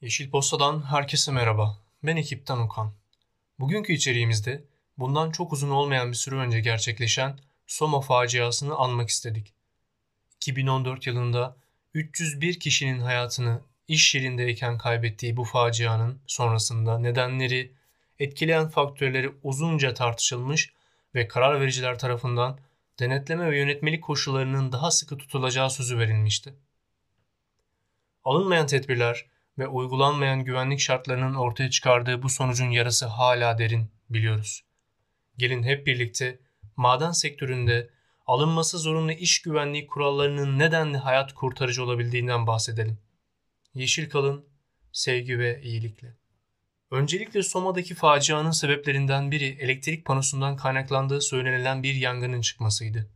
Yeşil Posta'dan herkese merhaba. Ben ekipten Okan. Bugünkü içeriğimizde bundan çok uzun olmayan bir süre önce gerçekleşen Soma faciasını anmak istedik. 2014 yılında 301 kişinin hayatını iş yerindeyken kaybettiği bu facianın sonrasında nedenleri, etkileyen faktörleri uzunca tartışılmış ve karar vericiler tarafından denetleme ve yönetmelik koşullarının daha sıkı tutulacağı sözü verilmişti. Alınmayan tedbirler ve uygulanmayan güvenlik şartlarının ortaya çıkardığı bu sonucun yarası hala derin biliyoruz. Gelin hep birlikte maden sektöründe alınması zorunlu iş güvenliği kurallarının nedenli hayat kurtarıcı olabildiğinden bahsedelim. Yeşil kalın, sevgi ve iyilikle. Öncelikle Soma'daki facianın sebeplerinden biri elektrik panosundan kaynaklandığı söylenilen bir yangının çıkmasıydı.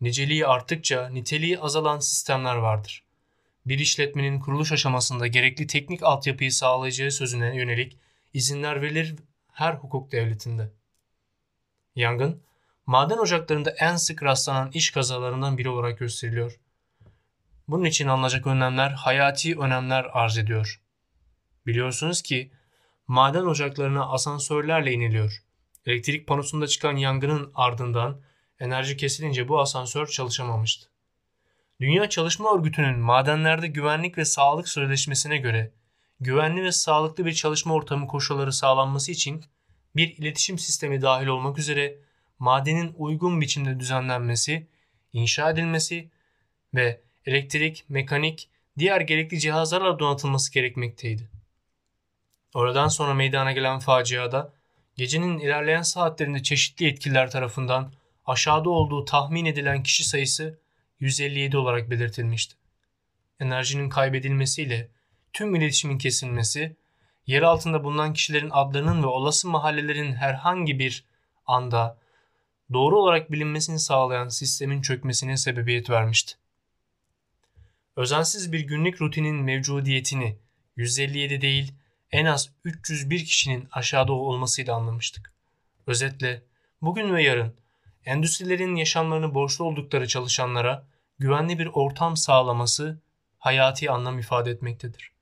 Niceliği arttıkça niteliği azalan sistemler vardır bir işletmenin kuruluş aşamasında gerekli teknik altyapıyı sağlayacağı sözüne yönelik izinler verilir her hukuk devletinde. Yangın, maden ocaklarında en sık rastlanan iş kazalarından biri olarak gösteriliyor. Bunun için alınacak önlemler hayati önemler arz ediyor. Biliyorsunuz ki maden ocaklarına asansörlerle iniliyor. Elektrik panosunda çıkan yangının ardından enerji kesilince bu asansör çalışamamıştı. Dünya Çalışma Örgütü'nün madenlerde güvenlik ve sağlık sözleşmesine göre güvenli ve sağlıklı bir çalışma ortamı koşulları sağlanması için bir iletişim sistemi dahil olmak üzere madenin uygun biçimde düzenlenmesi, inşa edilmesi ve elektrik, mekanik, diğer gerekli cihazlarla donatılması gerekmekteydi. Oradan sonra meydana gelen faciada gecenin ilerleyen saatlerinde çeşitli yetkililer tarafından aşağıda olduğu tahmin edilen kişi sayısı 157 olarak belirtilmişti. Enerjinin kaybedilmesiyle tüm iletişimin kesilmesi, yer altında bulunan kişilerin adlarının ve olası mahallelerin herhangi bir anda doğru olarak bilinmesini sağlayan sistemin çökmesine sebebiyet vermişti. Özensiz bir günlük rutinin mevcudiyetini 157 değil en az 301 kişinin aşağıda olmasıyla anlamıştık. Özetle bugün ve yarın endüstrilerin yaşamlarını borçlu oldukları çalışanlara güvenli bir ortam sağlaması hayati anlam ifade etmektedir.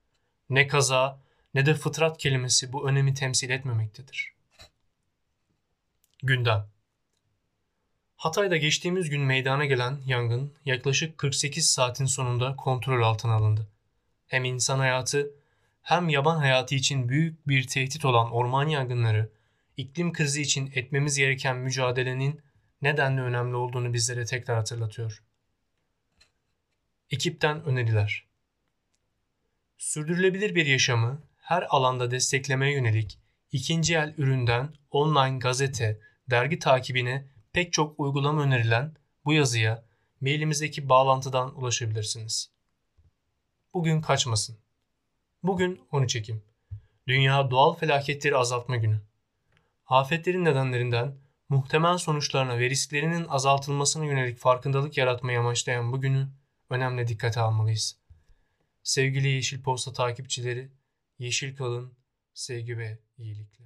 Ne kaza ne de fıtrat kelimesi bu önemi temsil etmemektedir. Gündem Hatay'da geçtiğimiz gün meydana gelen yangın yaklaşık 48 saatin sonunda kontrol altına alındı. Hem insan hayatı hem yaban hayatı için büyük bir tehdit olan orman yangınları, iklim krizi için etmemiz gereken mücadelenin nedenle önemli olduğunu bizlere tekrar hatırlatıyor. Ekipten öneriler. Sürdürülebilir bir yaşamı her alanda desteklemeye yönelik ikinci el üründen online gazete, dergi takibine pek çok uygulama önerilen bu yazıya mailimizdeki bağlantıdan ulaşabilirsiniz. Bugün kaçmasın. Bugün 13 Ekim. Dünya Doğal Felaketleri Azaltma Günü. Afetlerin nedenlerinden muhtemel sonuçlarına ve risklerinin azaltılmasına yönelik farkındalık yaratmayı amaçlayan bu günü önemli dikkate almalıyız. Sevgili Yeşil Posta takipçileri, yeşil kalın, sevgi ve iyilikle.